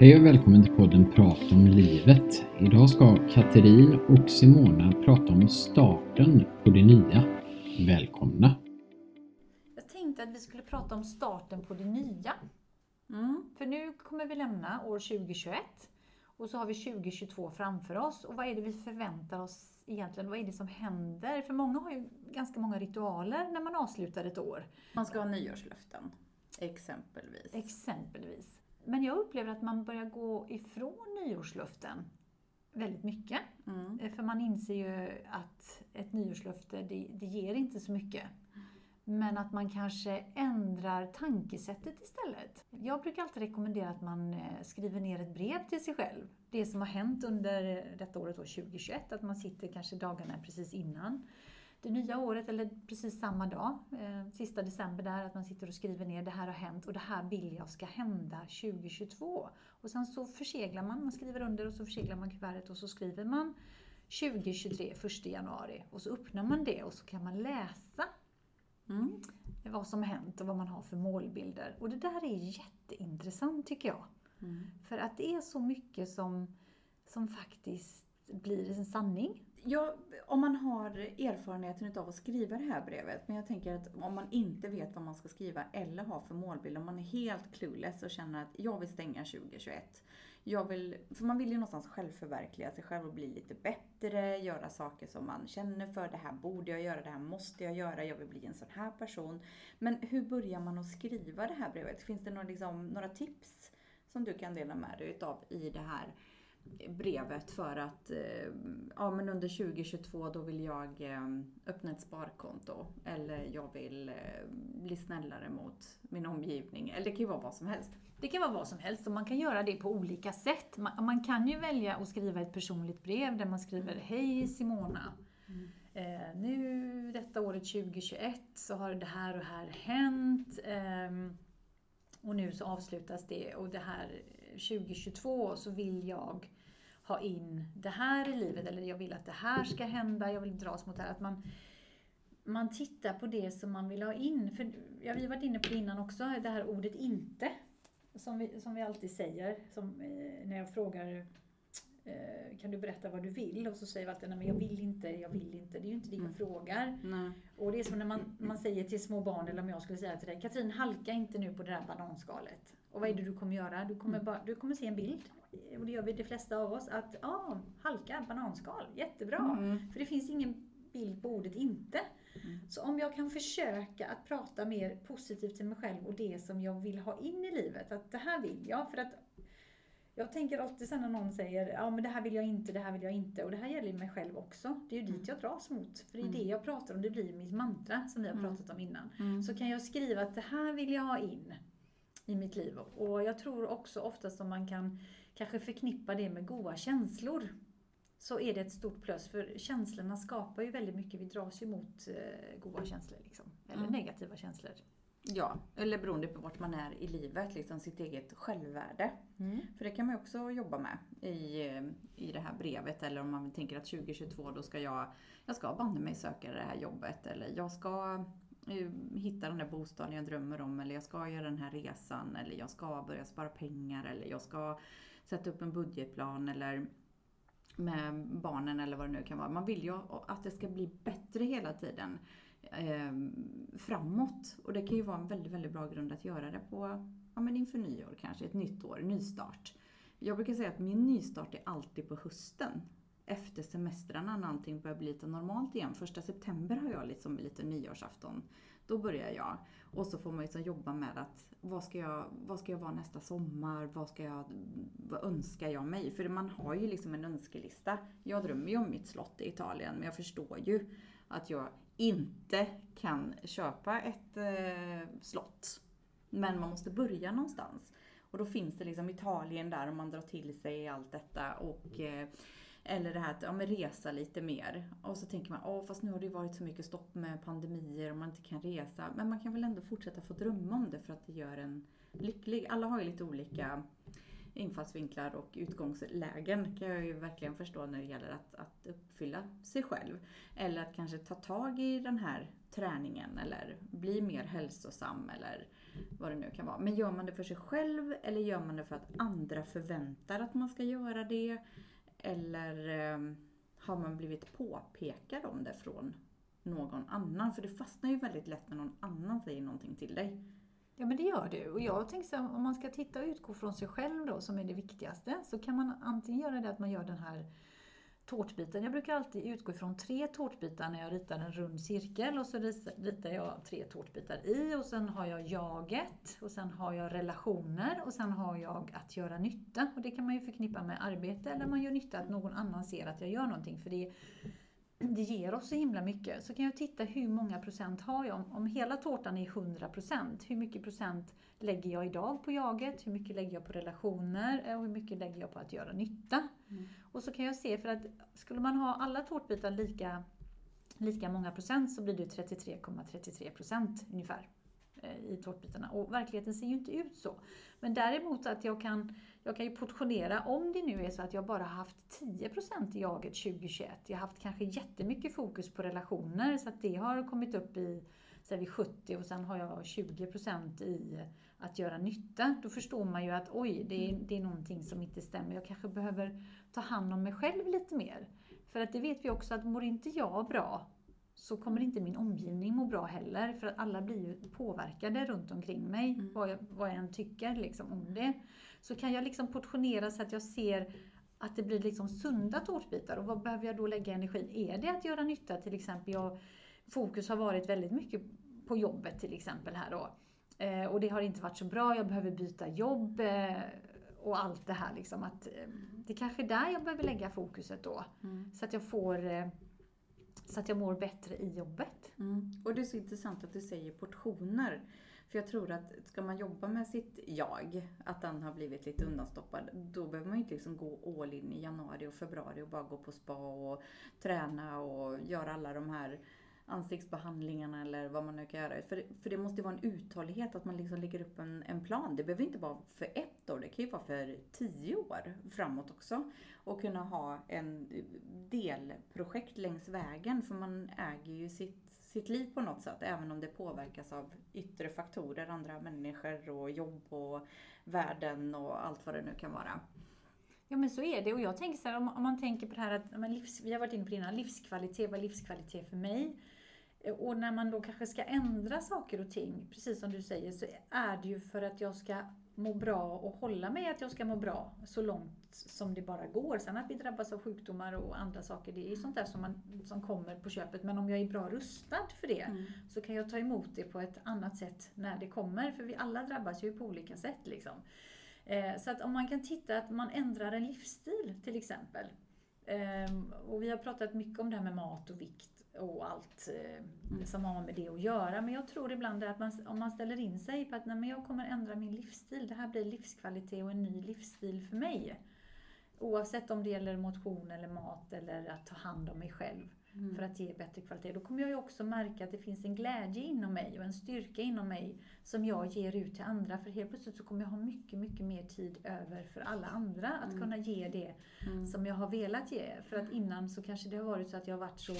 Hej och välkommen till podden Prata om livet. Idag ska Katerin och Simona prata om starten på det nya. Välkomna! Jag tänkte att vi skulle prata om starten på det nya. Mm. För nu kommer vi lämna år 2021 och så har vi 2022 framför oss. Och vad är det vi förväntar oss egentligen? Vad är det som händer? För många har ju ganska många ritualer när man avslutar ett år. Man ska ha nyårslöften, exempelvis. Exempelvis. Men jag upplever att man börjar gå ifrån nyårslöften väldigt mycket. Mm. Eh, för man inser ju att ett nyårslöfte, det, det ger inte så mycket. Men att man kanske ändrar tankesättet istället. Jag brukar alltid rekommendera att man eh, skriver ner ett brev till sig själv. Det som har hänt under detta året, 2021, att man sitter kanske dagarna precis innan det nya året eller precis samma dag, eh, sista december där, att man sitter och skriver ner det här har hänt och det här vill jag ska hända 2022. Och sen så förseglar man, man skriver under och så förseglar man kuvertet och så skriver man 2023, 1 januari och så öppnar man det och så kan man läsa mm. vad som har hänt och vad man har för målbilder. Och det där är jätteintressant tycker jag. Mm. För att det är så mycket som, som faktiskt blir en sanning. Ja, om man har erfarenheten av att skriva det här brevet, men jag tänker att om man inte vet vad man ska skriva eller har för målbild, om man är helt clueless och känner att jag vill stänga 2021. Jag vill, för man vill ju någonstans självförverkliga sig själv och bli lite bättre, göra saker som man känner för. Det här borde jag göra, det här måste jag göra, jag vill bli en sån här person. Men hur börjar man att skriva det här brevet? Finns det några, liksom, några tips som du kan dela med dig utav i det här brevet för att eh, ja, men under 2022 då vill jag eh, öppna ett sparkonto eller jag vill eh, bli snällare mot min omgivning. Eller det kan ju vara vad som helst. Det kan vara vad som helst och man kan göra det på olika sätt. Man, man kan ju välja att skriva ett personligt brev där man skriver Hej Simona. Mm. Eh, nu detta året 2021 så har det här och här hänt. Eh, och nu så avslutas det och det här 2022 så vill jag ha in det här i livet eller jag vill att det här ska hända, jag vill dras mot det här. Att man, man tittar på det som man vill ha in. För ja, vi har varit inne på det innan också, det här ordet inte. Som vi, som vi alltid säger, som, eh, när jag frågar eh, kan du berätta vad du vill? Och så säger vi alltid, nej men jag vill inte, jag vill inte. Det är ju inte det jag mm. frågar. Nej. Och det är som när man, man säger till små barn, eller om jag skulle säga till dig, Katrin halka inte nu på det där bananskalet. Och vad är det du kommer göra? Du kommer, mm. bara, du kommer se en bild, och det gör vi de flesta av oss, att ja, ah, halka, bananskal, jättebra. Mm. För det finns ingen bild på ordet inte. Mm. Så om jag kan försöka att prata mer positivt till mig själv och det som jag vill ha in i livet, att det här vill jag. För att jag tänker alltid sen när någon säger ja men det här vill jag inte, det här vill jag inte. Och det här gäller mig själv också. Det är ju dit mm. jag dras mot. För det är mm. det jag pratar om, det blir mitt mantra som vi har mm. pratat om innan. Mm. Så kan jag skriva att det här vill jag ha in i mitt liv. Och jag tror också oftast om man kan kanske förknippa det med goda känslor så är det ett stort plus. För känslorna skapar ju väldigt mycket. Vi dras ju mot eh, goda känslor liksom. Eller mm. negativa känslor. Ja, eller beroende på vart man är i livet, liksom sitt eget självvärde. Mm. För det kan man ju också jobba med i, i det här brevet. Eller om man tänker att 2022 då ska jag, jag ska banne mig söka det här jobbet. Eller jag ska uh, hitta den där bostaden jag drömmer om. Eller jag ska göra den här resan. Eller jag ska börja spara pengar. Eller jag ska sätta upp en budgetplan. Eller med barnen eller vad det nu kan vara. Man vill ju att det ska bli bättre hela tiden eh, framåt. Och det kan ju vara en väldigt, väldigt bra grund att göra det på, ja men inför nyår kanske, ett nytt år, nystart. Jag brukar säga att min nystart är alltid på hösten. Efter semestrarna när allting börjar bli lite normalt igen. Första september har jag liksom lite nyårsafton. Då börjar jag. Och så får man liksom jobba med att vad ska, jag, vad ska jag vara nästa sommar? Vad, ska jag, vad önskar jag mig? För man har ju liksom en önskelista. Jag drömmer ju om mitt slott i Italien men jag förstår ju att jag inte kan köpa ett eh, slott. Men man måste börja någonstans. Och då finns det liksom Italien där och man drar till sig allt detta. Och, eh, eller det här att ja, men resa lite mer. Och så tänker man, åh fast nu har det ju varit så mycket stopp med pandemier och man inte kan resa. Men man kan väl ändå fortsätta få drömma om det för att det gör en lycklig. Alla har ju lite olika infallsvinklar och utgångslägen kan jag ju verkligen förstå när det gäller att, att uppfylla sig själv. Eller att kanske ta tag i den här träningen eller bli mer hälsosam eller vad det nu kan vara. Men gör man det för sig själv eller gör man det för att andra förväntar att man ska göra det? Eller eh, har man blivit påpekad om det från någon annan? För det fastnar ju väldigt lätt när någon annan säger någonting till dig. Ja men det gör det. Och jag tänker så här, om man ska titta och utgå från sig själv då, som är det viktigaste, så kan man antingen göra det att man gör den här tårtbiten. Jag brukar alltid utgå ifrån tre tårtbitar när jag ritar en rund cirkel och så ritar jag tre tårtbitar i och sen har jag jaget och sen har jag relationer och sen har jag att göra nytta. Och det kan man ju förknippa med arbete eller man gör nytta att någon annan ser att jag gör någonting för det, det ger oss så himla mycket. Så kan jag titta hur många procent har jag. Om, om hela tårtan är 100 procent, hur mycket procent lägger jag idag på jaget? Hur mycket lägger jag på relationer? Och hur mycket lägger jag på att göra nytta? Mm. Och så kan jag se, för att skulle man ha alla tårtbitar lika, lika många procent så blir det 33,33 procent ,33 ungefär eh, Eh, i tårtbitarna. Och verkligheten ser ju inte ut så. Men däremot att jag kan, jag kan ju portionera, om det nu är så att jag bara haft 10% i jaget 2021. Jag har haft kanske jättemycket fokus på relationer så att det har kommit upp i säger vi 70 och sen har jag 20% i att göra nytta. Då förstår man ju att oj, det är, det är någonting som inte stämmer. Jag kanske behöver ta hand om mig själv lite mer. För att det vet vi också att mår inte jag bra så kommer inte min omgivning må bra heller. För att alla blir ju påverkade runt omkring mig, mm. vad, jag, vad jag än tycker liksom, om det. Så kan jag liksom portionera så att jag ser att det blir liksom sunda tårtbitar. Och vad behöver jag då lägga energin? Är det att göra nytta till exempel? Jag, fokus har varit väldigt mycket på jobbet till exempel här då. Eh, och det har inte varit så bra, jag behöver byta jobb eh, och allt det här liksom. Att, eh, det är kanske är där jag behöver lägga fokuset då. Mm. Så att jag får eh, så att jag mår bättre i jobbet. Mm. Och det är så intressant att du säger portioner. För jag tror att ska man jobba med sitt jag, att den har blivit lite undanstoppad, då behöver man ju inte liksom gå all in i januari och februari och bara gå på spa och träna och göra alla de här ansiktsbehandlingarna eller vad man nu kan göra. För, för det måste ju vara en uthållighet, att man liksom lägger upp en, en plan. Det behöver inte vara för ett år, det kan ju vara för tio år framåt också. Och kunna ha en delprojekt längs vägen, för man äger ju sitt, sitt liv på något sätt, även om det påverkas av yttre faktorer, andra människor och jobb och världen och allt vad det nu kan vara. Ja men så är det och jag tänker så här, om, man tänker på det här att, livs, vi har varit inne på det innan, livskvalitet, vad är livskvalitet för mig? Och när man då kanske ska ändra saker och ting, precis som du säger, så är det ju för att jag ska må bra och hålla mig att jag ska må bra så långt som det bara går. Sen att vi drabbas av sjukdomar och andra saker, det är ju sånt där som, man, som kommer på köpet. Men om jag är bra rustad för det mm. så kan jag ta emot det på ett annat sätt när det kommer. För vi alla drabbas ju på olika sätt. Liksom. Eh, så att om man kan titta att man ändrar en livsstil till exempel. Eh, och vi har pratat mycket om det här med mat och vikt och allt eh, mm. som har med det att göra. Men jag tror ibland att man, om man ställer in sig på att nej, men jag kommer ändra min livsstil, det här blir livskvalitet och en ny livsstil för mig. Oavsett om det gäller motion eller mat eller att ta hand om mig själv mm. för att ge bättre kvalitet. Då kommer jag ju också märka att det finns en glädje inom mig och en styrka inom mig som jag ger ut till andra. För helt plötsligt så kommer jag ha mycket, mycket mer tid över för alla andra att mm. kunna ge det mm. som jag har velat ge. För att innan så kanske det har varit så att jag har varit så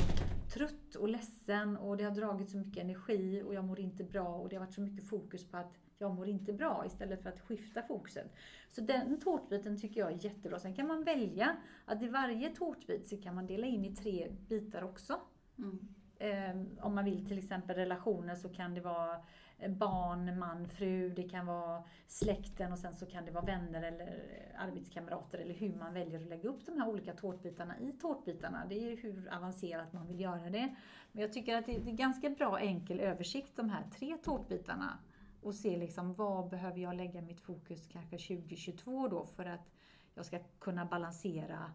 trött och ledsen och det har dragit så mycket energi och jag mår inte bra och det har varit så mycket fokus på att jag mår inte bra istället för att skifta fokuset. Så den tårtbiten tycker jag är jättebra. Sen kan man välja att i varje tårtbit så kan man dela in i tre bitar också. Mm. Eh, om man vill till exempel relationer så kan det vara barn, man, fru, det kan vara släkten och sen så kan det vara vänner eller arbetskamrater eller hur man väljer att lägga upp de här olika tårtbitarna i tårtbitarna. Det är hur avancerat man vill göra det. Men jag tycker att det är ganska bra enkel översikt de här tre tårtbitarna och se liksom vad behöver jag lägga mitt fokus kanske 2022 då för att jag ska kunna balansera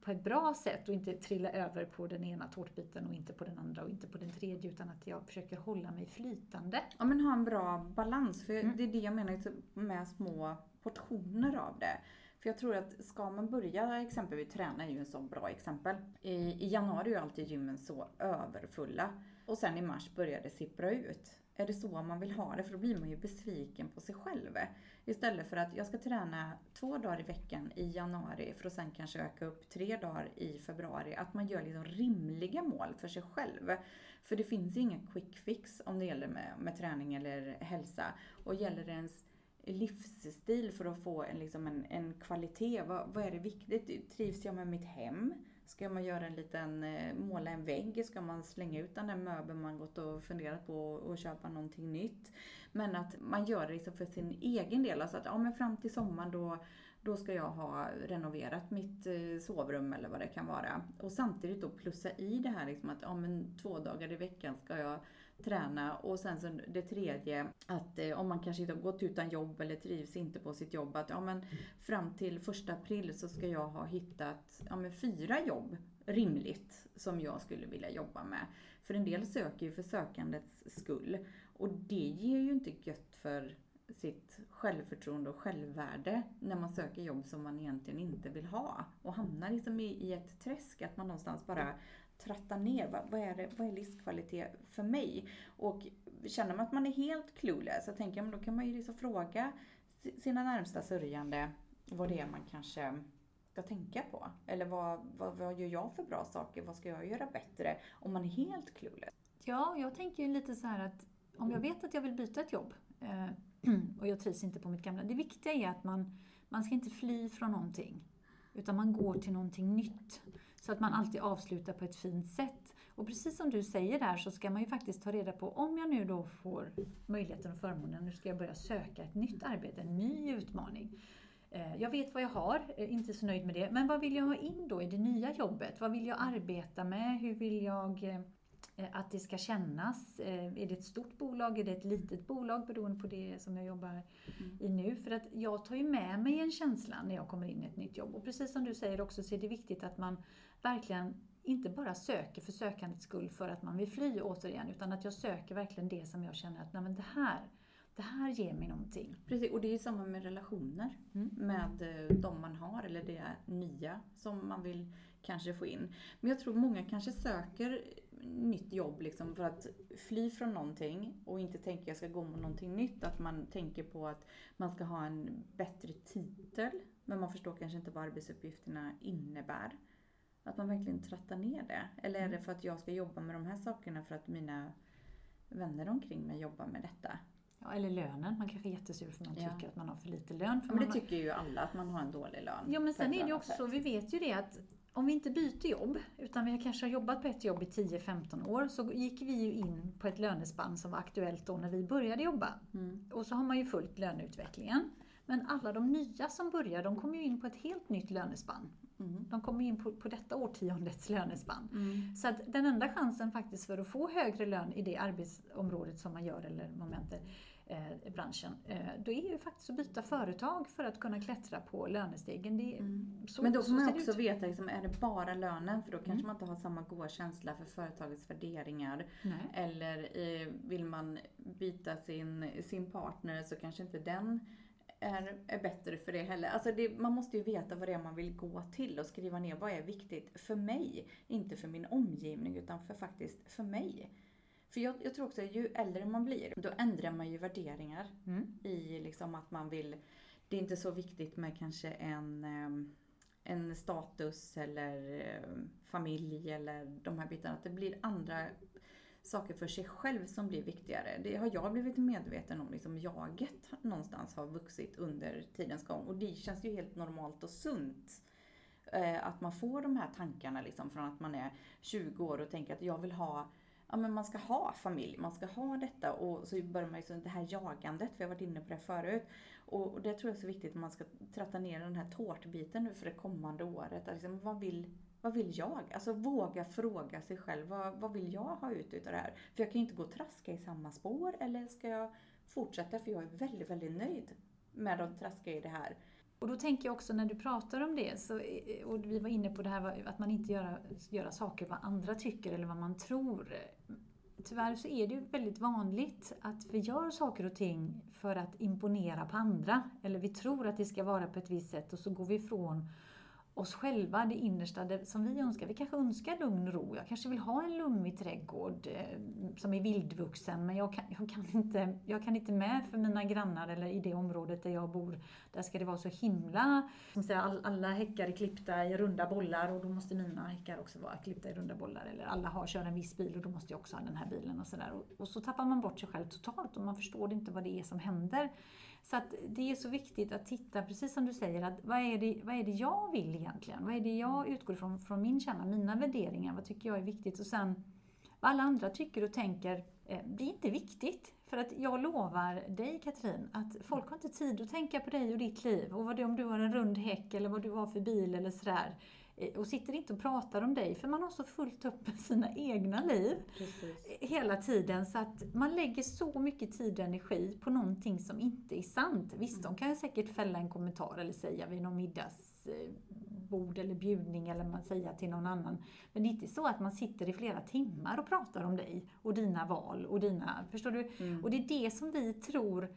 på ett bra sätt och inte trilla över på den ena tårtbiten och inte på den andra och inte på den tredje utan att jag försöker hålla mig flytande. Ja men ha en bra balans, för mm. det är det jag menar med små portioner av det. För jag tror att ska man börja exempelvis träna är ju en sån bra exempel. I, i januari är ju alltid gymmen så överfulla. Och sen i mars börjar det sippra ut. Är det så man vill ha det? För då blir man ju besviken på sig själv. Istället för att jag ska träna två dagar i veckan i januari för att sen kanske öka upp tre dagar i februari. Att man gör liksom rimliga mål för sig själv. För det finns ingen quick fix om det gäller med, med träning eller hälsa. Och gäller det ens livsstil för att få en, liksom en, en kvalitet. Vad, vad är det viktigt? Trivs jag med mitt hem? Ska man göra en liten, eh, måla en vägg? Ska man slänga ut den där möbeln man gått och funderat på och köpa någonting nytt? Men att man gör det liksom för sin egen del. Alltså att ja, men fram till sommaren då, då ska jag ha renoverat mitt eh, sovrum eller vad det kan vara. Och samtidigt då plussa i det här liksom att ja, men två dagar i veckan ska jag träna och sen så det tredje att eh, om man kanske inte har gått utan jobb eller trivs inte på sitt jobb att ja men fram till första april så ska jag ha hittat ja, men fyra jobb rimligt som jag skulle vilja jobba med. För en del söker ju för sökandets skull och det ger ju inte gött för sitt självförtroende och självvärde när man söker jobb som man egentligen inte vill ha. Och hamnar liksom i, i ett träsk, att man någonstans bara tratta ner. Vad, vad, är det, vad är livskvalitet för mig? Och känner man att man är helt clueless så tänker jag, men då kan man ju liksom fråga sina närmsta sörjande vad det är man kanske ska tänka på. Eller vad, vad, vad gör jag för bra saker? Vad ska jag göra bättre? Om man är helt clueless. Ja, jag tänker ju lite så här att om jag vet att jag vill byta ett jobb eh, och jag trivs inte på mitt gamla. Det viktiga är att man, man ska inte fly från någonting. Utan man går till någonting nytt. Så att man alltid avslutar på ett fint sätt. Och precis som du säger där så ska man ju faktiskt ta reda på om jag nu då får möjligheten och förmånen, nu ska jag börja söka ett nytt arbete, en ny utmaning. Eh, jag vet vad jag har, eh, inte så nöjd med det. Men vad vill jag ha in då i det nya jobbet? Vad vill jag arbeta med? Hur vill jag eh, att det ska kännas. Eh, är det ett stort bolag? Är det ett litet bolag? Beroende på det som jag jobbar mm. i nu. För att jag tar ju med mig en känsla när jag kommer in i ett nytt jobb. Och precis som du säger också så är det viktigt att man verkligen inte bara söker för sökandets skull för att man vill fly återigen. Utan att jag söker verkligen det som jag känner att Nej, men det här det här ger mig någonting. Precis, och det är samma med relationer mm. med eh, de man har eller det nya som man vill kanske få in. Men jag tror många kanske söker nytt jobb liksom för att fly från någonting och inte tänka jag ska gå mot någonting nytt. Att man tänker på att man ska ha en bättre titel men man förstår kanske inte vad arbetsuppgifterna innebär. Att man verkligen trattar ner det. Eller är det mm. för att jag ska jobba med de här sakerna för att mina vänner omkring mig jobbar med detta? Ja, eller lönen. Man kanske är jättesur för man tycker att man har för lite lön. För men det man... tycker ju alla, att man har en dålig lön. Ja, men sen är det också så, vi vet ju det att om vi inte byter jobb, utan vi kanske har jobbat på ett jobb i 10-15 år, så gick vi ju in på ett lönespann som var aktuellt då när vi började jobba. Mm. Och så har man ju följt löneutvecklingen. Men alla de nya som börjar, de kommer ju in på ett helt nytt lönespann. Mm. De kommer in på, på detta årtiondets lönespann. Mm. Så att den enda chansen faktiskt för att få högre lön i det arbetsområdet som man gör, eller momentet, eh, branschen, eh, då är ju faktiskt att byta företag för att kunna klättra på lönestegen. Det, mm. så, Men då får man också ut. veta, liksom, är det bara lönen? För då kanske mm. man inte har samma goda känsla för företagets värderingar. Nej. Eller eh, vill man byta sin, sin partner så kanske inte den är, är bättre för det heller. Alltså det, man måste ju veta vad det är man vill gå till och skriva ner vad är viktigt för mig. Inte för min omgivning utan för faktiskt för mig. För jag, jag, tror också att ju äldre man blir, då ändrar man ju värderingar mm. i liksom att man vill, det är inte så viktigt med kanske en, en status eller familj eller de här bitarna. Att det blir andra saker för sig själv som blir viktigare. Det har jag blivit medveten om, liksom jaget någonstans har vuxit under tidens gång. Och det känns ju helt normalt och sunt. Eh, att man får de här tankarna liksom från att man är 20 år och tänker att jag vill ha ja, men man ska ha familj, man ska ha detta och så börjar man ju det här jagandet, vi har varit inne på det förut. Och, och det tror jag är så viktigt att man ska tratta ner den här tårtbiten nu för det kommande året. Alltså, vad, vill, vad vill jag? Alltså våga fråga sig själv, vad, vad vill jag ha ut utav det här? För jag kan ju inte gå och traska i samma spår eller ska jag fortsätta? För jag är väldigt, väldigt nöjd med att traska i det här. Och då tänker jag också när du pratar om det, så, och vi var inne på det här att man inte gör, göra saker vad andra tycker eller vad man tror tyvärr så är det ju väldigt vanligt att vi gör saker och ting för att imponera på andra. Eller vi tror att det ska vara på ett visst sätt och så går vi ifrån oss själva, det innersta det som vi önskar. Vi kanske önskar lugn och ro. Jag kanske vill ha en lummig trädgård eh, som är vildvuxen men jag kan, jag, kan inte, jag kan inte med för mina grannar eller i det området där jag bor. Där ska det vara så himla... All, alla häckar är klippta i runda bollar och då måste mina häckar också vara klippta i runda bollar. Eller alla har, kör en viss bil och då måste jag också ha den här bilen och sådär. Och, och så tappar man bort sig själv totalt och man förstår inte vad det är som händer. Så att det är så viktigt att titta, precis som du säger, att vad är det, vad är det jag vill egentligen? Vad är det jag utgår ifrån från min kärna, mina värderingar? Vad tycker jag är viktigt? Och sen vad alla andra tycker och tänker, eh, det är inte viktigt. För att jag lovar dig Katrin, att folk har inte tid att tänka på dig och ditt liv och vad det, om du har en rund häck eller vad du har för bil eller sådär. Eh, och sitter inte och pratar om dig, för man har så fullt upp med sina egna liv Precis. hela tiden. Så att man lägger så mycket tid och energi på någonting som inte är sant. Visst, mm. de kan säkert fälla en kommentar eller säga vid någon middagsbord eller bjudning eller man säger till någon annan. Men det är inte så att man sitter i flera timmar och pratar om dig och dina val och dina, förstår du? Mm. Och det är det som vi tror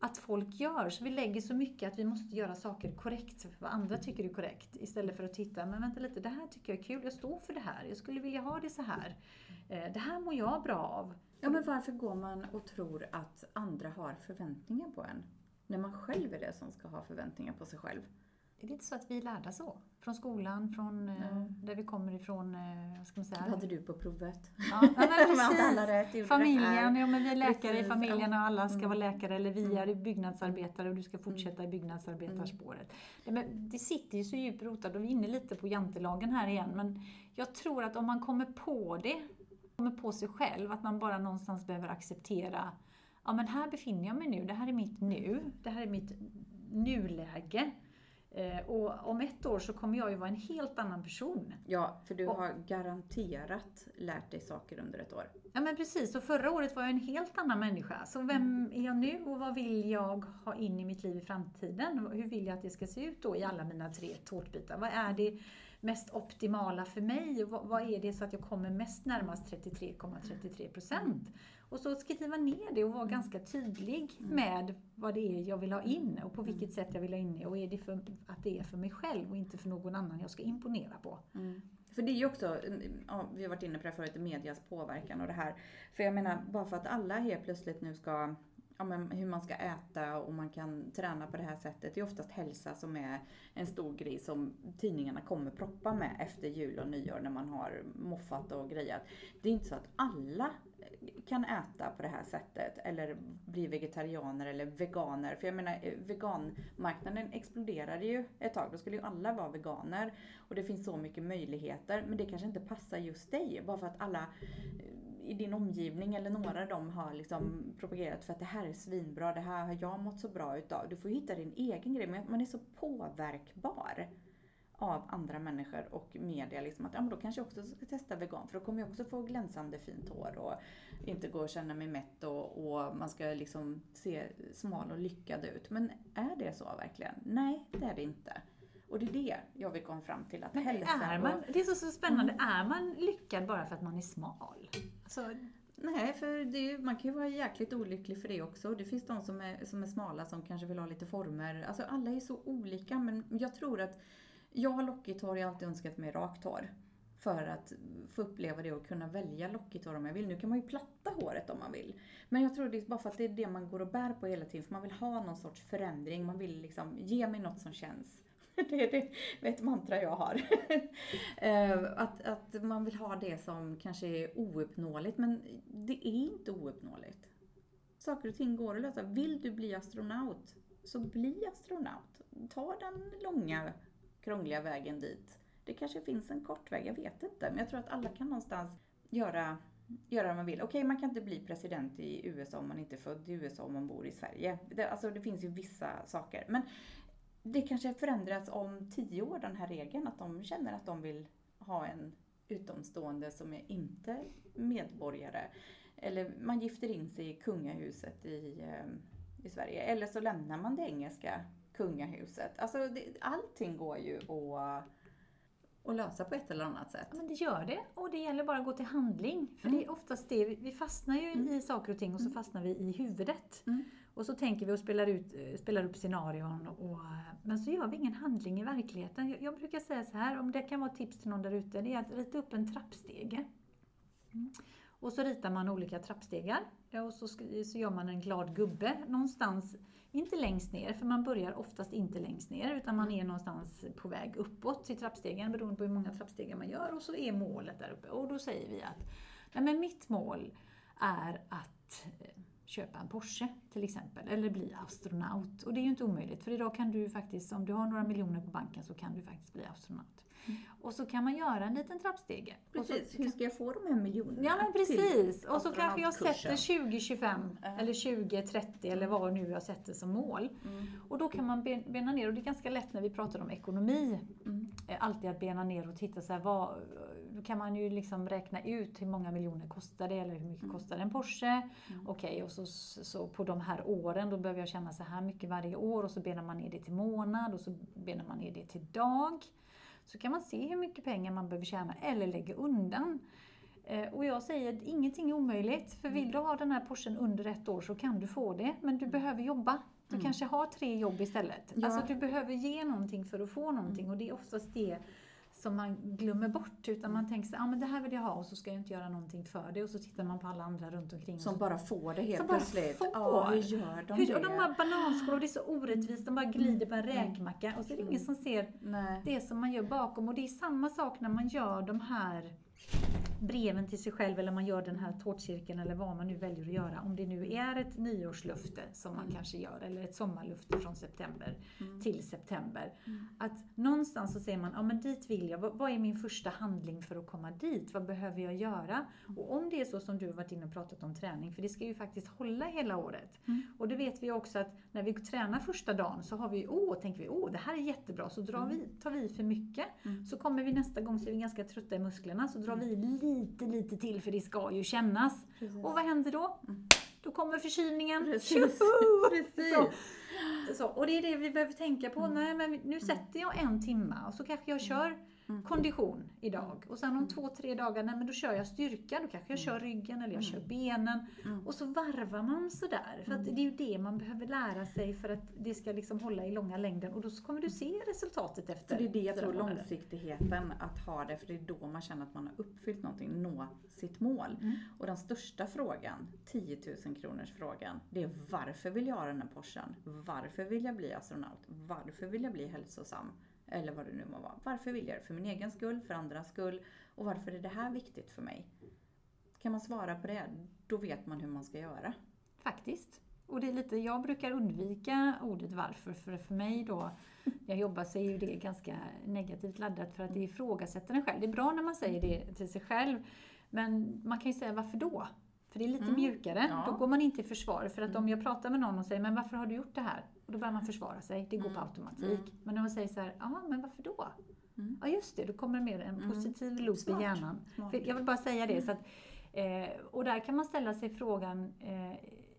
att folk gör. Så vi lägger så mycket att vi måste göra saker korrekt, vad andra tycker är korrekt. Istället för att titta, men vänta lite, det här tycker jag är kul, jag står för det här, jag skulle vilja ha det så här. Eh, det här mår jag bra av. Ja, men varför går man och tror att andra har förväntningar på en? När man själv är det som ska ha förväntningar på sig själv. Är det inte så att vi är lärda så? Från skolan, från mm. där vi kommer ifrån, eh, vad ska man säga? Vad hade du på provet? Ja, ja precis. familjen, ja men vi är läkare precis, i familjen och alla ska mm. vara läkare eller vi är mm. byggnadsarbetare och du ska fortsätta i mm. byggnadsarbetarspåret. Det, men det sitter ju så djupt rotat och vi är inne lite på jantelagen här igen men jag tror att om man kommer på det, kommer på sig själv, att man bara någonstans behöver acceptera ja men här befinner jag mig nu, det här är mitt nu, det här är mitt nuläge. Eh, och om ett år så kommer jag ju vara en helt annan person. Ja, för du och, har garanterat lärt dig saker under ett år. Ja men precis, och förra året var jag en helt annan människa. Så vem mm. är jag nu och vad vill jag ha in i mitt liv i framtiden? Hur vill jag att det ska se ut då i alla mina tre tårtbitar? Vad är det mest optimala för mig? Och vad är det så att jag kommer mest närmast 33,33 procent? Mm. Och så skriva ner det och vara mm. ganska tydlig mm. med vad det är jag vill ha in och på vilket mm. sätt jag vill ha in det. Och är det för att det är för mig själv och inte för någon annan jag ska imponera på. Mm. För det är ju också, ja, vi har varit inne på det förut, medias påverkan och det här. För jag menar, bara för att alla helt plötsligt nu ska ja, men hur man ska äta och man kan träna på det här sättet. Det är oftast hälsa som är en stor grej som tidningarna kommer proppa med efter jul och nyår när man har moffat och grejat. Det är inte så att alla kan äta på det här sättet eller bli vegetarianer eller veganer. För jag menar eh, veganmarknaden exploderade ju ett tag. Då skulle ju alla vara veganer. Och det finns så mycket möjligheter. Men det kanske inte passar just dig. Bara för att alla i din omgivning eller några av dem har liksom propagerat för att det här är svinbra, det här har jag mått så bra utav. Du får hitta din egen grej, men man är så påverkbar av andra människor och media. Liksom att ja, men då kanske jag också ska testa vegan för då kommer jag också få glänsande fint hår och inte gå och känna mig mätt och, och man ska liksom se smal och lyckad ut. Men är det så verkligen? Nej, det är det inte. Och det är det jag vill komma fram till. Att Men är man, och, det är så, så spännande. Mm. Är man lyckad bara för att man är smal? Så, Nej, för det, man kan ju vara jäkligt olycklig för det också. Det finns de som är, som är smala som kanske vill ha lite former. Alltså alla är så olika men jag tror att jag har lockigt hår, jag har alltid önskat mig rakt hår. För att få uppleva det och kunna välja lockigt hår om jag vill. Nu kan man ju platta håret om man vill. Men jag tror det är bara för att det är det man går och bär på hela tiden. För man vill ha någon sorts förändring. Man vill liksom ge mig något som känns det är det, ett mantra jag har. Eh, att, att, att man vill ha det som kanske är ouppnåeligt, men det är inte ouppnåeligt. Saker och ting går att lösa. Vill du bli astronaut, så bli astronaut. Ta den långa, krångliga vägen dit. Det kanske finns en kort väg, jag vet inte. Men jag tror att alla kan någonstans göra göra vad man vill. Okej, okay, man kan inte bli president i USA om man inte är född i USA om man bor i Sverige. Det, alltså det finns ju vissa saker. Men det kanske förändras om tio år, den här regeln, att de känner att de vill ha en utomstående som är inte medborgare. Eller man gifter in sig i kungahuset i, eh, i Sverige. Eller så lämnar man det engelska kungahuset. Alltså det, allting går ju att att lösa på ett eller annat sätt. Ja, men det gör det. Och det gäller bara att gå till handling. För Mm. det är oftast det, vi- vi fastnar ju Mm. i saker och ting och så Mm. fastnar vi i huvudet. Mm. Och så tänker vi och spelar, ut, eh, spelar upp scenarion. Och, eh, men så gör vi ingen handling i verkligheten. Jag, jag brukar säga så här, om det kan vara ett tips till någon där ute, det är att rita upp en trappstege. Mm. Och så ritar man olika trappstegar. Och så, så gör man en glad gubbe någonstans, inte längst ner, för man börjar oftast inte längst ner, utan man är någonstans på väg uppåt till trappstegen, beroende på hur många trappstegar man gör. Och så är målet där uppe. Och då säger vi att nej men mitt mål är att eh, köpa en Porsche till exempel, eller bli astronaut. Och det är ju inte omöjligt, för idag kan du faktiskt, om du har några miljoner på banken, så kan du faktiskt bli astronaut. Mm. Och så kan man göra en liten trappstege. Och så Precis, hur ska jag få de här miljonerna? Ja men precis. Och så kanske jag sätter 2025 Ja. eller 2030 eller vad nu jag sätter som mål. Mm. Och då kan man ben- bena ner och det är ganska lätt när vi pratar om ekonomi. Mm. eh, Alltid att bena ner och titta så här, vad, då kan man ju liksom räkna ut hur många miljoner kostar det eller hur mycket Mm. kostar en Porsche. Okej, och så, så på de här åren då behöver jag tjäna så här mycket varje år och så benar man ner det till månad och så benar man ner det till dag. Så kan man se hur mycket pengar man behöver tjäna eller lägga undan. Eh, Och jag säger att ingenting är omöjligt. För vill du ha den här Porschen under ett år så kan du få det. Men du behöver jobba. Du Mm. kanske har tre jobb istället. Ja. Alltså du behöver ge någonting för att få någonting. Och det är oftast det som man glömmer bort. Utan man tänker sig, ah, men det här vill jag ha och så ska jag inte göra någonting för det. Och så tittar man på alla andra runt omkring. Som bara får det helt Som bara plötsligt. får. Ja, hur gör de hur, det? och de har bananskal och det är så orättvist. De bara glider på en räkmacka. Och så är det ingen som ser Nej. det som man gör bakom. Och det är samma sak när man gör de här breven till sig själv eller man gör den här tårtcirkeln eller vad man nu väljer att göra. Om det nu är ett nyårslöfte som man Mm. kanske gör eller ett sommarlöfte från september Mm. till september. Mm. Att någonstans så säger man, ja men dit vill jag. Vad, vad är min första handling för att komma dit? Vad behöver jag göra? Och om det är så som du har varit inne och pratat om träning, för det ska ju faktiskt hålla hela året. Mm. Och det vet vi också att när vi tränar första dagen så har vi, åh, tänker vi, åh, det här är jättebra. Så drar Mm. vi, tar vi för mycket. Mm. Så kommer vi nästa gång så är vi ganska trötta i musklerna. Så drar vi lite, lite till för det ska ju kännas. Precis. Och vad händer då? Mm. Då kommer förkylningen. Precis. Precis. Så, så, och det är det vi behöver tänka på. Mm. Nej, men nu sätter jag en timma och så kanske jag kör Mm. kondition idag. Och sen om Mm. två, tre dagar, nej men då kör jag styrka. Då kanske jag kör ryggen eller jag Mm. kör benen. Mm. Och så varvar man sådär. För Mm. det är ju det man behöver lära sig för att det ska liksom hålla i långa längden. Och då kommer du se resultatet efter Så det är det jag tror, långsiktigheten att ha det, för det är då man känner att man har uppfyllt någonting, nå sitt mål. Mm. Och den största frågan, 10 000 kronors frågan, det är varför vill jag ha den här Porschen? Varför vill jag bli astronaut? Varför vill jag bli hälsosam? Eller vad det nu må vara. Varför vill jag det? För min egen skull, för andras skull? Och varför är det här viktigt för mig? Kan man svara på det, då vet man hur man ska göra. Faktiskt. Och det är lite, jag brukar undvika ordet varför, för för mig då, jag jobbar så är ju det ganska negativt laddat för att det ifrågasätter en själv. Det är bra när man säger det till sig själv, men man kan ju säga varför då? För det är lite Mm. mjukare. Ja. Då går man inte i försvar. För att om Mm. jag pratar med någon och säger, men varför har du gjort det här? Och då börjar man försvara sig. Det går på Mm. automatik. Mm. Men när man säger så här, ja men varför då? Mm. Ja just det, då kommer det mer en Mm. positiv loop Smart. i hjärnan. Smart. För Jag vill bara säga det. Så att, eh, och där kan man ställa sig frågan eh,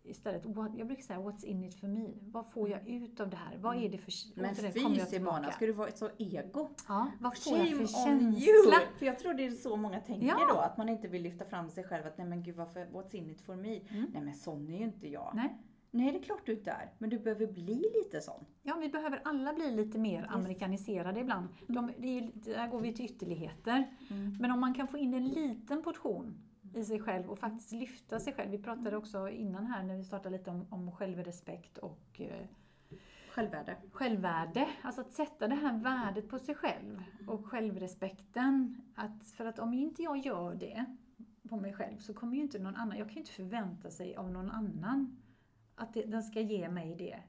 istället, what, jag brukar säga what's in it for me? Vad får jag ut av det här? Vad är det för Men jag fy Simona, ska du vara så ego? Ja, vad får jag för Shame on you! känsla? För jag tror det är så många tänker Ja. då, att man inte vill lyfta fram sig själv. Att nej men gud, varför, what's in it for me? Mm. Nej men sån är ju inte jag. Nej. Nej, det är klart du inte är. Men du behöver bli lite sån. Ja, vi behöver alla bli lite mer Visst. amerikaniserade ibland. De, det är, där går vi till ytterligheter. Men om man kan få in en liten portion i sig själv och faktiskt lyfta sig själv. Vi pratade också innan här när vi startade lite om, om självrespekt och eh, Självvärde. självvärde. Alltså att sätta det här värdet på sig själv och självrespekten. Att, för att om inte jag gör det på mig själv så kommer ju inte någon annan, jag kan ju inte förvänta sig av någon annan att det, den ska ge mig det.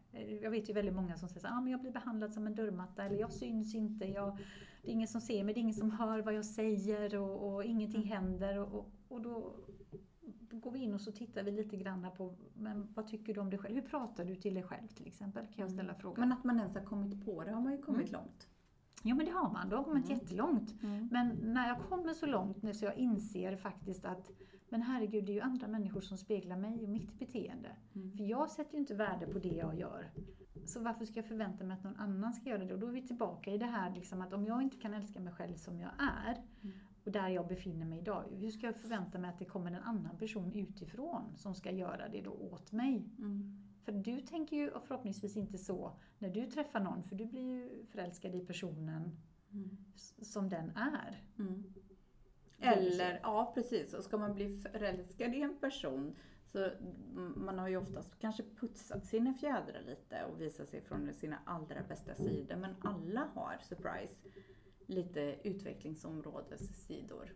Jag vet ju väldigt många som säger att ah, men jag blir behandlad som en dörrmatta eller jag syns inte, jag, det är ingen som ser mig, det är ingen som hör vad jag säger och, och ingenting händer. Och, och, då, då går vi in och så tittar vi lite grann på men vad tycker du om dig själv? Hur pratar du till dig själv till exempel? Kan jag ställa frågan. Men att man ens har kommit på det har man ju kommit Mm. långt. Ja men det har man, då har man kommit Mm. jättelångt. Men när jag kommer så långt nu så jag inser faktiskt att men herregud, det är ju andra människor som speglar mig och mitt beteende. Mm. För jag sätter ju inte värde på det jag gör. Så varför ska jag förvänta mig att någon annan ska göra det? Och då är vi tillbaka i det här liksom att om jag inte kan älska mig själv som jag är Mm. och där jag befinner mig idag, hur ska jag förvänta mig att det kommer en annan person utifrån som ska göra det då åt mig? Mm. För du tänker ju förhoppningsvis inte så när du träffar någon, för du blir ju förälskad i personen Mm. som den är. Mm. Eller, ja precis, och ska man bli förälskad i en person så man har ju oftast kanske putsat sina fjädrar lite och visat sig från sina allra bästa sidor. Men alla har, surprise, lite utvecklingsområdessidor.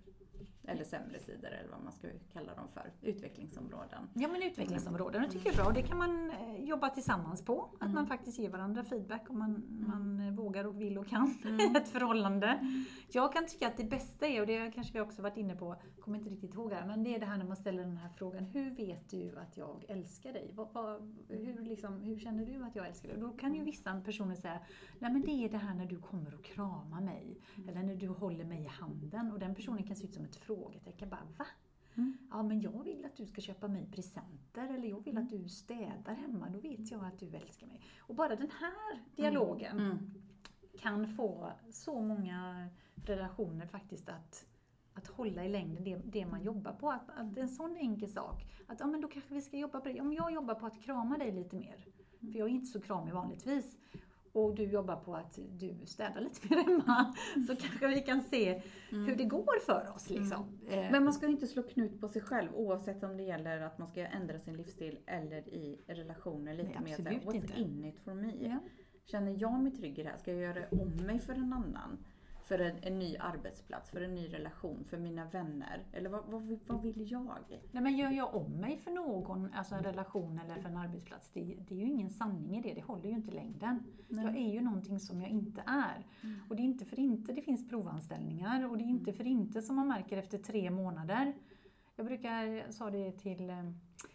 Eller sämre sidor eller vad man ska kalla dem för. Utvecklingsområden. Ja men utvecklingsområden, det tycker jag är bra. Det kan man eh, jobba tillsammans på. Att Mm. man faktiskt ger varandra feedback om man, man eh, vågar och vill och kan Mm. ett förhållande. Jag kan tycka att det bästa är, och det kanske vi också varit inne på, kommer inte riktigt ihåg här, men det är det här när man ställer den här frågan, hur vet du att jag älskar dig? Vad, vad, hur, liksom, hur känner du att jag älskar dig? Då kan ju vissa personer säga, nej men det är det här när du kommer och kramar mig, eller när du håller mig i handen. Och den personen kan se ut som ett frågetecken, bara va? Mm. Ja, men jag vill att du ska köpa mig presenter eller jag vill att du städar hemma. Då vet jag att du älskar mig. Och bara den här dialogen Mm. kan få så många relationer faktiskt att, att hålla i längden det, det man jobbar på. Att, att en sån enkel sak. Att ja, men då kanske vi ska jobba på det. Om jag jobbar på att krama dig lite mer, för jag är inte så kramig vanligtvis, och du jobbar på att du städar lite mer hemma, så kanske vi kan se hur det går för oss. Liksom. Eh, Men man ska inte slå knut på sig själv oavsett om det gäller att man ska ändra sin livsstil eller i relationer lite mer såhär, what's inte. in it for me? Ja. Känner jag mig trygg i det här? Ska jag göra om mig för en annan? För en, en ny arbetsplats, för en ny relation, för mina vänner? Eller vad, vad, vill- vad vill jag? Nej, men gör jag om mig för någon, alltså en relation eller för en arbetsplats, det, det är ju ingen sanning i det. Det håller ju inte längden. Jag är ju någonting som jag inte är. Och det är inte för inte det finns provanställningar och det är inte för inte som man märker efter tre månader. Jag brukar, jag sa det till eh,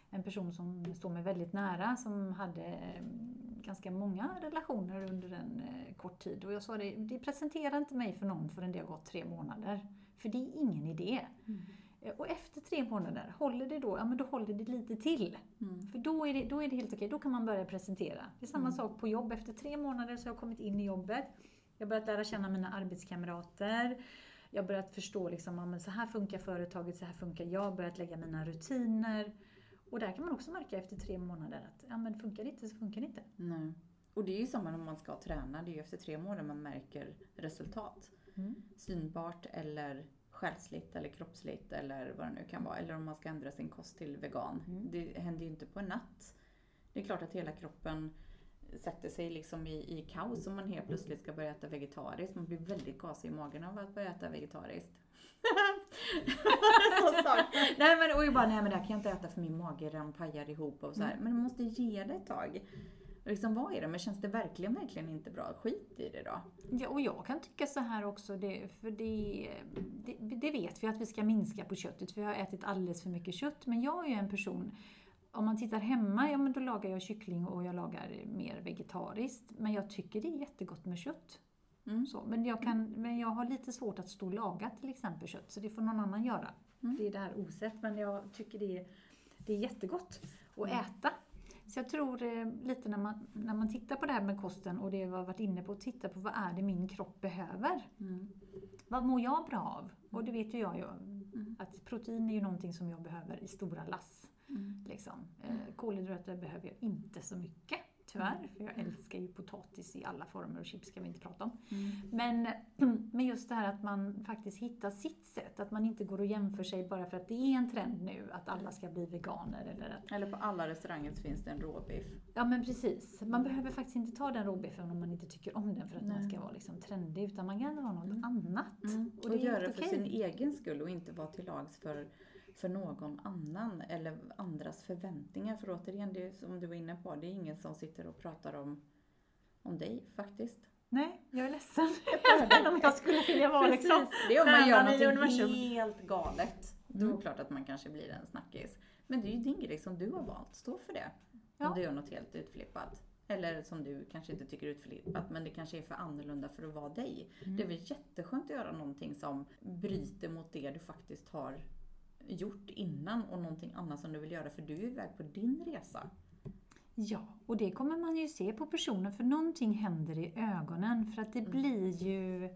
en person som står mig väldigt nära som hade eh, ganska många relationer under en eh, kort tid. Och jag sa det, det presenterar inte mig för någon förrän det har gått tre månader. För det är ingen idé. Eh, Och efter tre månader, håller det då, ja men då håller det lite till. Mm. För då är det, då är det helt okej, då kan man börja presentera. Det är samma sak på jobb, efter tre månader så har jag kommit in i jobbet. Jag har börjat lära känna mina arbetskamrater. Jag har börjat förstå liksom, ja, så här funkar företaget, så här funkar jag. Jag börjat lägga mina rutiner. Och där kan man också märka efter tre månader att ja, men funkar det inte så funkar det inte. Nej. Och det är ju samma när man ska träna, det är ju efter tre månader man märker resultat. Mm. Synbart eller själsligt eller kroppsligt eller vad det nu kan vara. Eller om man ska ändra sin kost till vegan. Mm. Det händer ju inte på en natt. Det är klart att hela kroppen sätter sig liksom i, i kaos om man helt plötsligt ska börja äta vegetariskt. Man blir väldigt gasig i magen av att börja äta vegetariskt. Så. Nej men och jag bara, nej men det här kan jag inte äta för min mage den pajar ihop och så här. Men du måste ge det ett tag. Liksom, vad är det? Men känns det verkligen, verkligen inte bra? Skit i det då. Ja, och jag kan tycka så här också, det, för det, det, det vet vi att vi ska minska på köttet, för vi har ätit alldeles för mycket kött. Men jag är ju en person, om man tittar hemma, ja men då lagar jag kyckling och jag lagar mer vegetariskt. Men jag tycker det är jättegott med kött. Mm. Så, men, jag kan, men jag har lite svårt att stå och laga till exempel kött, så det får någon annan göra. Mm. Det är det här osett, men jag tycker det är, det är jättegott att äta. Så jag tror eh, lite när man, när man tittar på det här med kosten och det vi har varit inne på, titta på vad är det min kropp behöver? Mm. Vad mår jag bra av? Och det vet ju jag ju, Mm. att protein är ju någonting som jag behöver i stora lass. Mm. Liksom. Eh, kolhydrater behöver jag inte så mycket, tyvärr, för jag älskar ju potatis i alla former och chips ska vi inte prata om. Mm. Men, men just det här att man faktiskt hittar sitt sätt, att man inte går och jämför sig bara för att det är en trend nu att alla ska bli veganer eller att Eller på alla restauranger så finns det en råbiff. Ja men precis. Man behöver faktiskt inte ta den råbiffen om man inte tycker om den för att man Nej. ska vara liksom trendig, utan man kan ha något annat. Och, Och är göra det för okej. sin egen skull och inte vara till lags för, för någon annan eller andras förväntningar. För återigen, det är som du var inne på, det är ingen som sitter och pratar om, om dig faktiskt. Nej, jag är ledsen. Även om jag skulle vilja vara liksom Det är om man gör något universum. helt galet. Då är Mm. det klart att man kanske blir en snackis. Men det är ju din grej som du har valt, stå för det. Ja. Om du gör något helt utflippat. Eller som du kanske inte tycker är utflippat, men det kanske är för annorlunda för att vara dig. Mm. Det är väl jätteskönt att göra någonting som bryter mot det du faktiskt har gjort innan och någonting annat som du vill göra för du är iväg på din resa. Ja, och det kommer man ju se på personen för någonting händer i ögonen för att det Mm. blir ju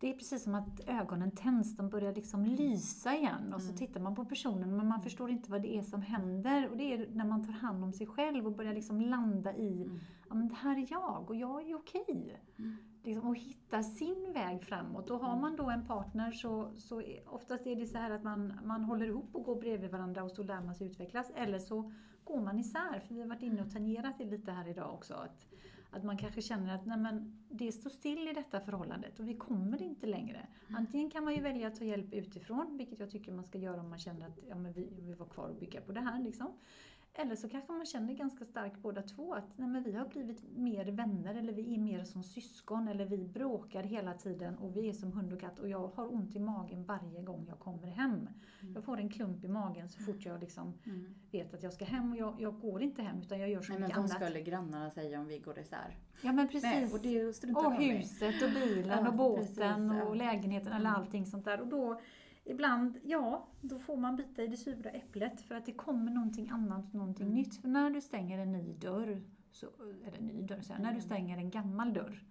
det är precis som att ögonen tänds, de börjar liksom lysa igen och så Mm. tittar man på personen men man förstår inte vad det är som händer. Och det är när man tar hand om sig själv och börjar liksom landa i, Mm. ja men det här är jag och jag är okej. Mm. Liksom, och hitta sin väg framåt. Och har Mm. man då en partner så, så oftast är det så här att man, man håller ihop och går bredvid varandra och så lär man sig utvecklas. Eller så går man isär, för vi har varit inne och tangerat det lite här idag också. Att, att man kanske känner att nej men, det står still i detta förhållandet och vi kommer inte längre. Antingen kan man ju välja att ta hjälp utifrån, vilket jag tycker man ska göra om man känner att ja, men vi vill vara kvar och bygga på det här. Liksom. Eller så kanske man känner ganska starkt båda två att nej, men vi har blivit mer vänner eller vi är mer som syskon eller vi bråkar hela tiden och vi är som hund och katt och jag har ont i magen varje gång jag kommer hem. Jag får en klump i magen så fort jag liksom Mm. vet att jag ska hem och jag, jag går inte hem utan jag gör så Nej, men mycket vad annat. skulle grannarna säga om vi går isär? Ja men precis. Nej, och det Och huset och bilen Ja, och båten precis, ja. och lägenheten eller Mm. allting sånt där. Och då ibland, ja, då får man bita i det sura äpplet för att det kommer någonting annat, någonting Mm. nytt. För när du stänger en ny dörr, så, eller ny dörr, så här, när du Mm. stänger en gammal dörr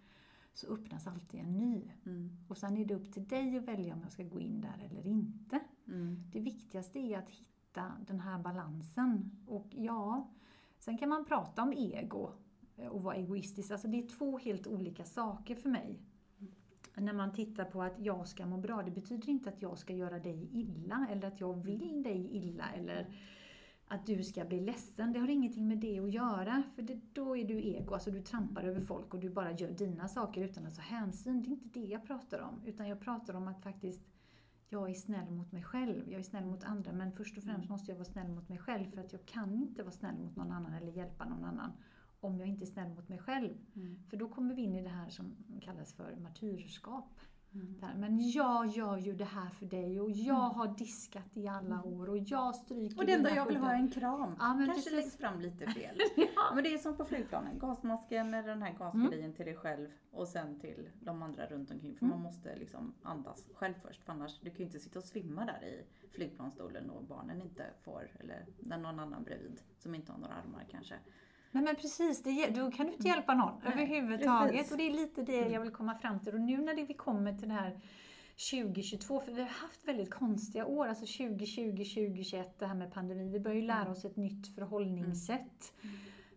så öppnas alltid en ny. Mm. Och sen är det upp till dig att välja om jag ska gå in där eller inte. Mm. Det viktigaste är att hitta den här balansen. Och ja, sen kan man prata om ego och vara egoistisk. Alltså det är två helt olika saker för mig. När man tittar på att jag ska må bra, det betyder inte att jag ska göra dig illa eller att jag vill dig illa eller att du ska bli ledsen. Det har ingenting med det att göra, för det, då är du ego. Alltså du trampar över folk och du bara gör dina saker utan att ta hänsyn. Det är inte det jag pratar om, utan jag pratar om att faktiskt jag är snäll mot mig själv, jag är snäll mot andra, men först och främst måste jag vara snäll mot mig själv för att jag kan inte vara snäll mot någon annan eller hjälpa någon annan om jag inte är snäll mot mig själv. Mm. För då kommer vi in i det här som kallas för martyrskap. Mm. Men jag gör ju det här för dig och jag har diskat i alla år och jag stryker Och det enda jag vill ha är en kram. Ja, men Kanske precis. läggs fram lite fel. Ja. Men det är som på flygplanen. Gasmasken eller den här gasgrejen till dig själv och sen till de andra runt omkring. För Mm. man måste liksom andas själv först. För annars, du kan ju inte sitta och svimma där i flygplansstolen och barnen inte får, eller när någon annan bredvid som inte har några armar kanske. Nej men precis, det, då kan du inte hjälpa någon Nej, överhuvudtaget. precis. Och det är lite det jag vill komma fram till. Och nu när det, vi kommer till det här 2022, för vi har haft väldigt konstiga år, alltså 2020, 2021, det här med pandemin. Vi börjar ju lära oss ett nytt förhållningssätt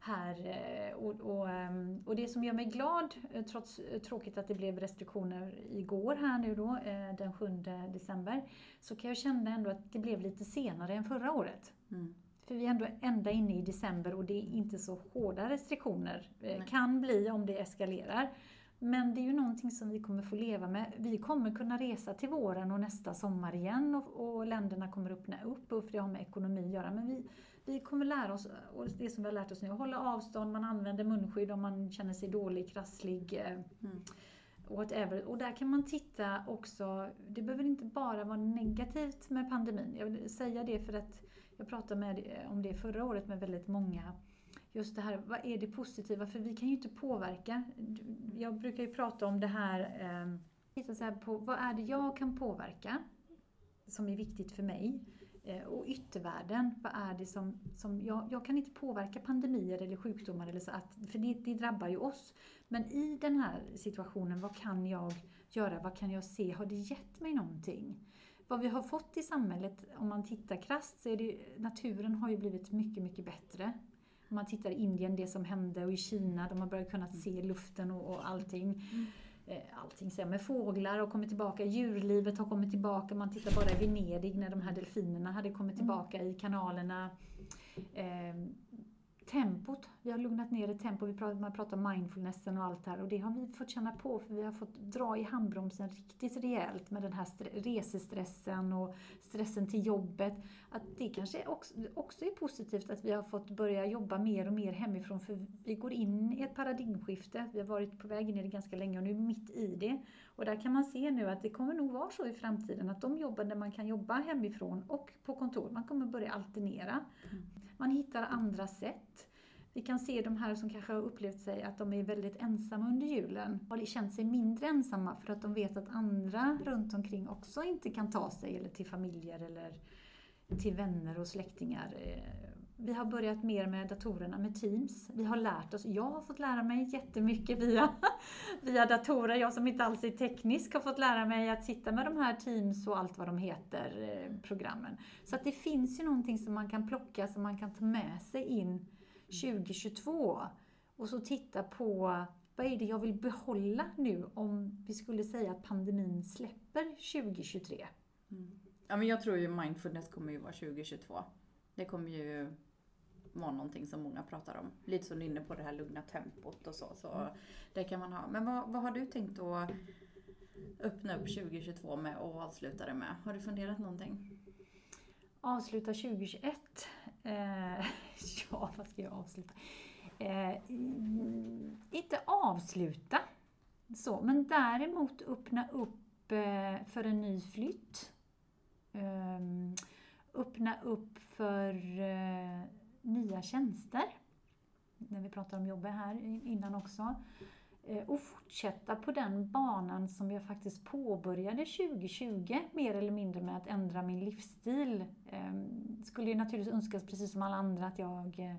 här. eh, Och, och, ehm, och det som gör mig glad, eh, trots eh, tråkigt att det blev restriktioner igår här nu då, den 7 december, så kan jag känna ändå att det blev lite senare än förra året. Mm. För vi är ändå ända inne i december och det är inte så hårda restriktioner. Eh, Nej. Kan bli om det eskalerar. Men det är ju någonting som vi kommer få leva med. Vi kommer kunna resa till våren och nästa sommar igen och, och länderna kommer öppna upp och för det har med ekonomi att göra. Men vi, vi kommer lära oss, och det som vi har lärt oss nu, att hålla avstånd, man använder munskydd om man känner sig dålig, krasslig. eh, Mm. Whatever. Och där kan man titta också, det behöver inte bara vara negativt med pandemin. Jag vill säga det för att jag pratade med, eh, om det förra året med väldigt många. Just det här, vad är det positiva? För vi kan ju inte påverka. Jag brukar ju prata om det här, eh, titta så här på vad är det jag kan påverka? Som är viktigt för mig. Eh, och yttervärlden, vad är det som, som jag, jag kan inte påverka pandemier eller sjukdomar eller så att, för det, det drabbar ju oss. Men i den här situationen, vad kan jag göra? Vad kan jag se? Har det gett mig någonting? Vad vi har fått i samhället, om man tittar krasst, så är det naturen har ju blivit mycket, mycket bättre. Om man tittar i Indien, det som hände, och i Kina, de har börjat kunna se luften och, och allting. Mm. Allting säger med fåglar har kommit tillbaka, djurlivet har kommit tillbaka. Man tittar bara i Venedig när de här delfinerna hade kommit tillbaka i kanalerna. Eh, tempot, vi har lugnat ner ett tempo. Vi pratar, man pratar om mindfulnessen och allt det här och det har vi fått känna på för vi har fått dra i handbromsen riktigt rejält med den här stre- resestressen och stressen till jobbet. Att det kanske också, också är positivt att vi har fått börja jobba mer och mer hemifrån för vi går in i ett paradigmskifte. Vi har varit på väg in i det ganska länge och nu är vi mitt i det. Och där kan man se nu att det kommer nog vara så i framtiden att de jobben där man kan jobba hemifrån och på kontor, man kommer börja alternera. Man hittar andra sätt. Vi kan se de här som kanske har upplevt sig att de är väldigt ensamma under julen. Har känt sig mindre ensamma för att de vet att andra runt omkring också inte kan ta sig eller till familjer eller till vänner och släktingar. Eh, vi har börjat mer med datorerna, med Teams. Vi har lärt oss, jag har fått lära mig jättemycket via, via datorer. Jag som inte alls är teknisk har fått lära mig att sitta med de här Teams och allt vad de heter, eh, programmen. Så att det finns ju någonting som man kan plocka, som man kan ta med sig in 2022. Och så titta på vad är det jag vill behålla nu om vi skulle säga att pandemin släpper 2023? Mm. Ja, men jag tror ju mindfulness kommer ju vara 2022. Det kommer ju vara någonting som många pratar om. Lite som du är inne på det här lugna tempot och så. så mm. Det kan man ha. Men vad, vad har du tänkt att öppna upp 2022 med och avsluta det med? Har du funderat någonting? Avsluta 2021? Eh, ja, vad ska jag avsluta? Eh, inte avsluta, så, men däremot öppna upp eh, för en ny flytt. Eh, öppna upp för eh, nya tjänster. När vi pratar om jobbet här innan också. Eh, och fortsätta på den banan som jag faktiskt påbörjade 2020, mer eller mindre med att ändra min livsstil. Ehm, skulle ju naturligtvis önskas, precis som alla andra, att jag eh,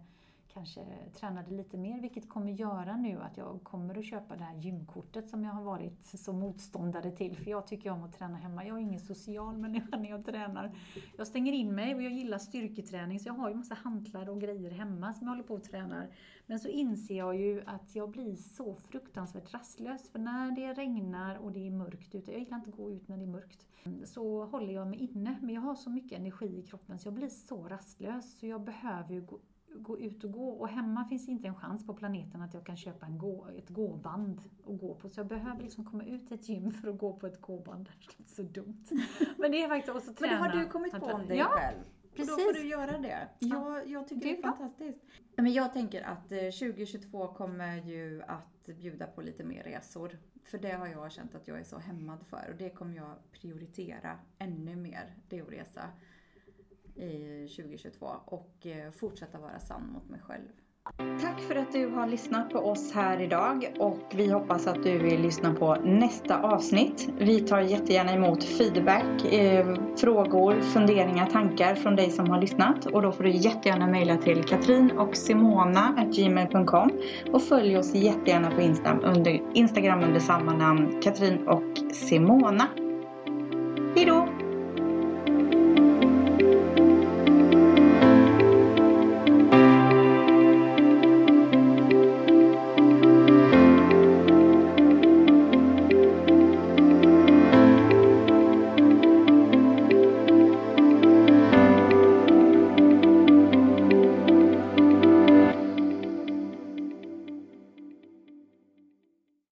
kanske tränade lite mer, vilket kommer göra nu att jag kommer att köpa det här gymkortet som jag har varit så motståndare till. För jag tycker om att träna hemma. Jag är ingen social människa när jag tränar. Jag stänger in mig och jag gillar styrketräning så jag har ju massa hantlar och grejer hemma som jag håller på och tränar. Men så inser jag ju att jag blir så fruktansvärt rastlös. För när det regnar och det är mörkt ute, jag gillar inte att gå ut när det är mörkt, så håller jag mig inne. Men jag har så mycket energi i kroppen så jag blir så rastlös så jag behöver ju gå gå ut och gå. Och hemma finns inte en chans på planeten att jag kan köpa en gå, ett gåband och gå på. Så jag behöver liksom komma ut till ett gym för att gå på ett gåband. Det låter så dumt. Men det är faktiskt också träna. Men det har du kommit på om dig ja, själv. Precis. Och då får du göra det. Jag, jag tycker det är, det är fantastiskt. Men jag tänker att 2022 eh, kommer ju att bjuda på lite mer resor. För det har jag känt att jag är så hämmad för och det kommer jag prioritera ännu mer, det att resa i 2022 och eh, fortsätta vara sann mot mig själv. Tack för att du har lyssnat på oss här idag och vi hoppas att du vill lyssna på nästa avsnitt. Vi tar jättegärna emot feedback, eh, frågor, funderingar, tankar från dig som har lyssnat och då får du jättegärna mejla till katrin och simona.gmail.com och följ oss jättegärna på Instagram under, Instagram under samma namn, Katrin och Simona. Hejdå!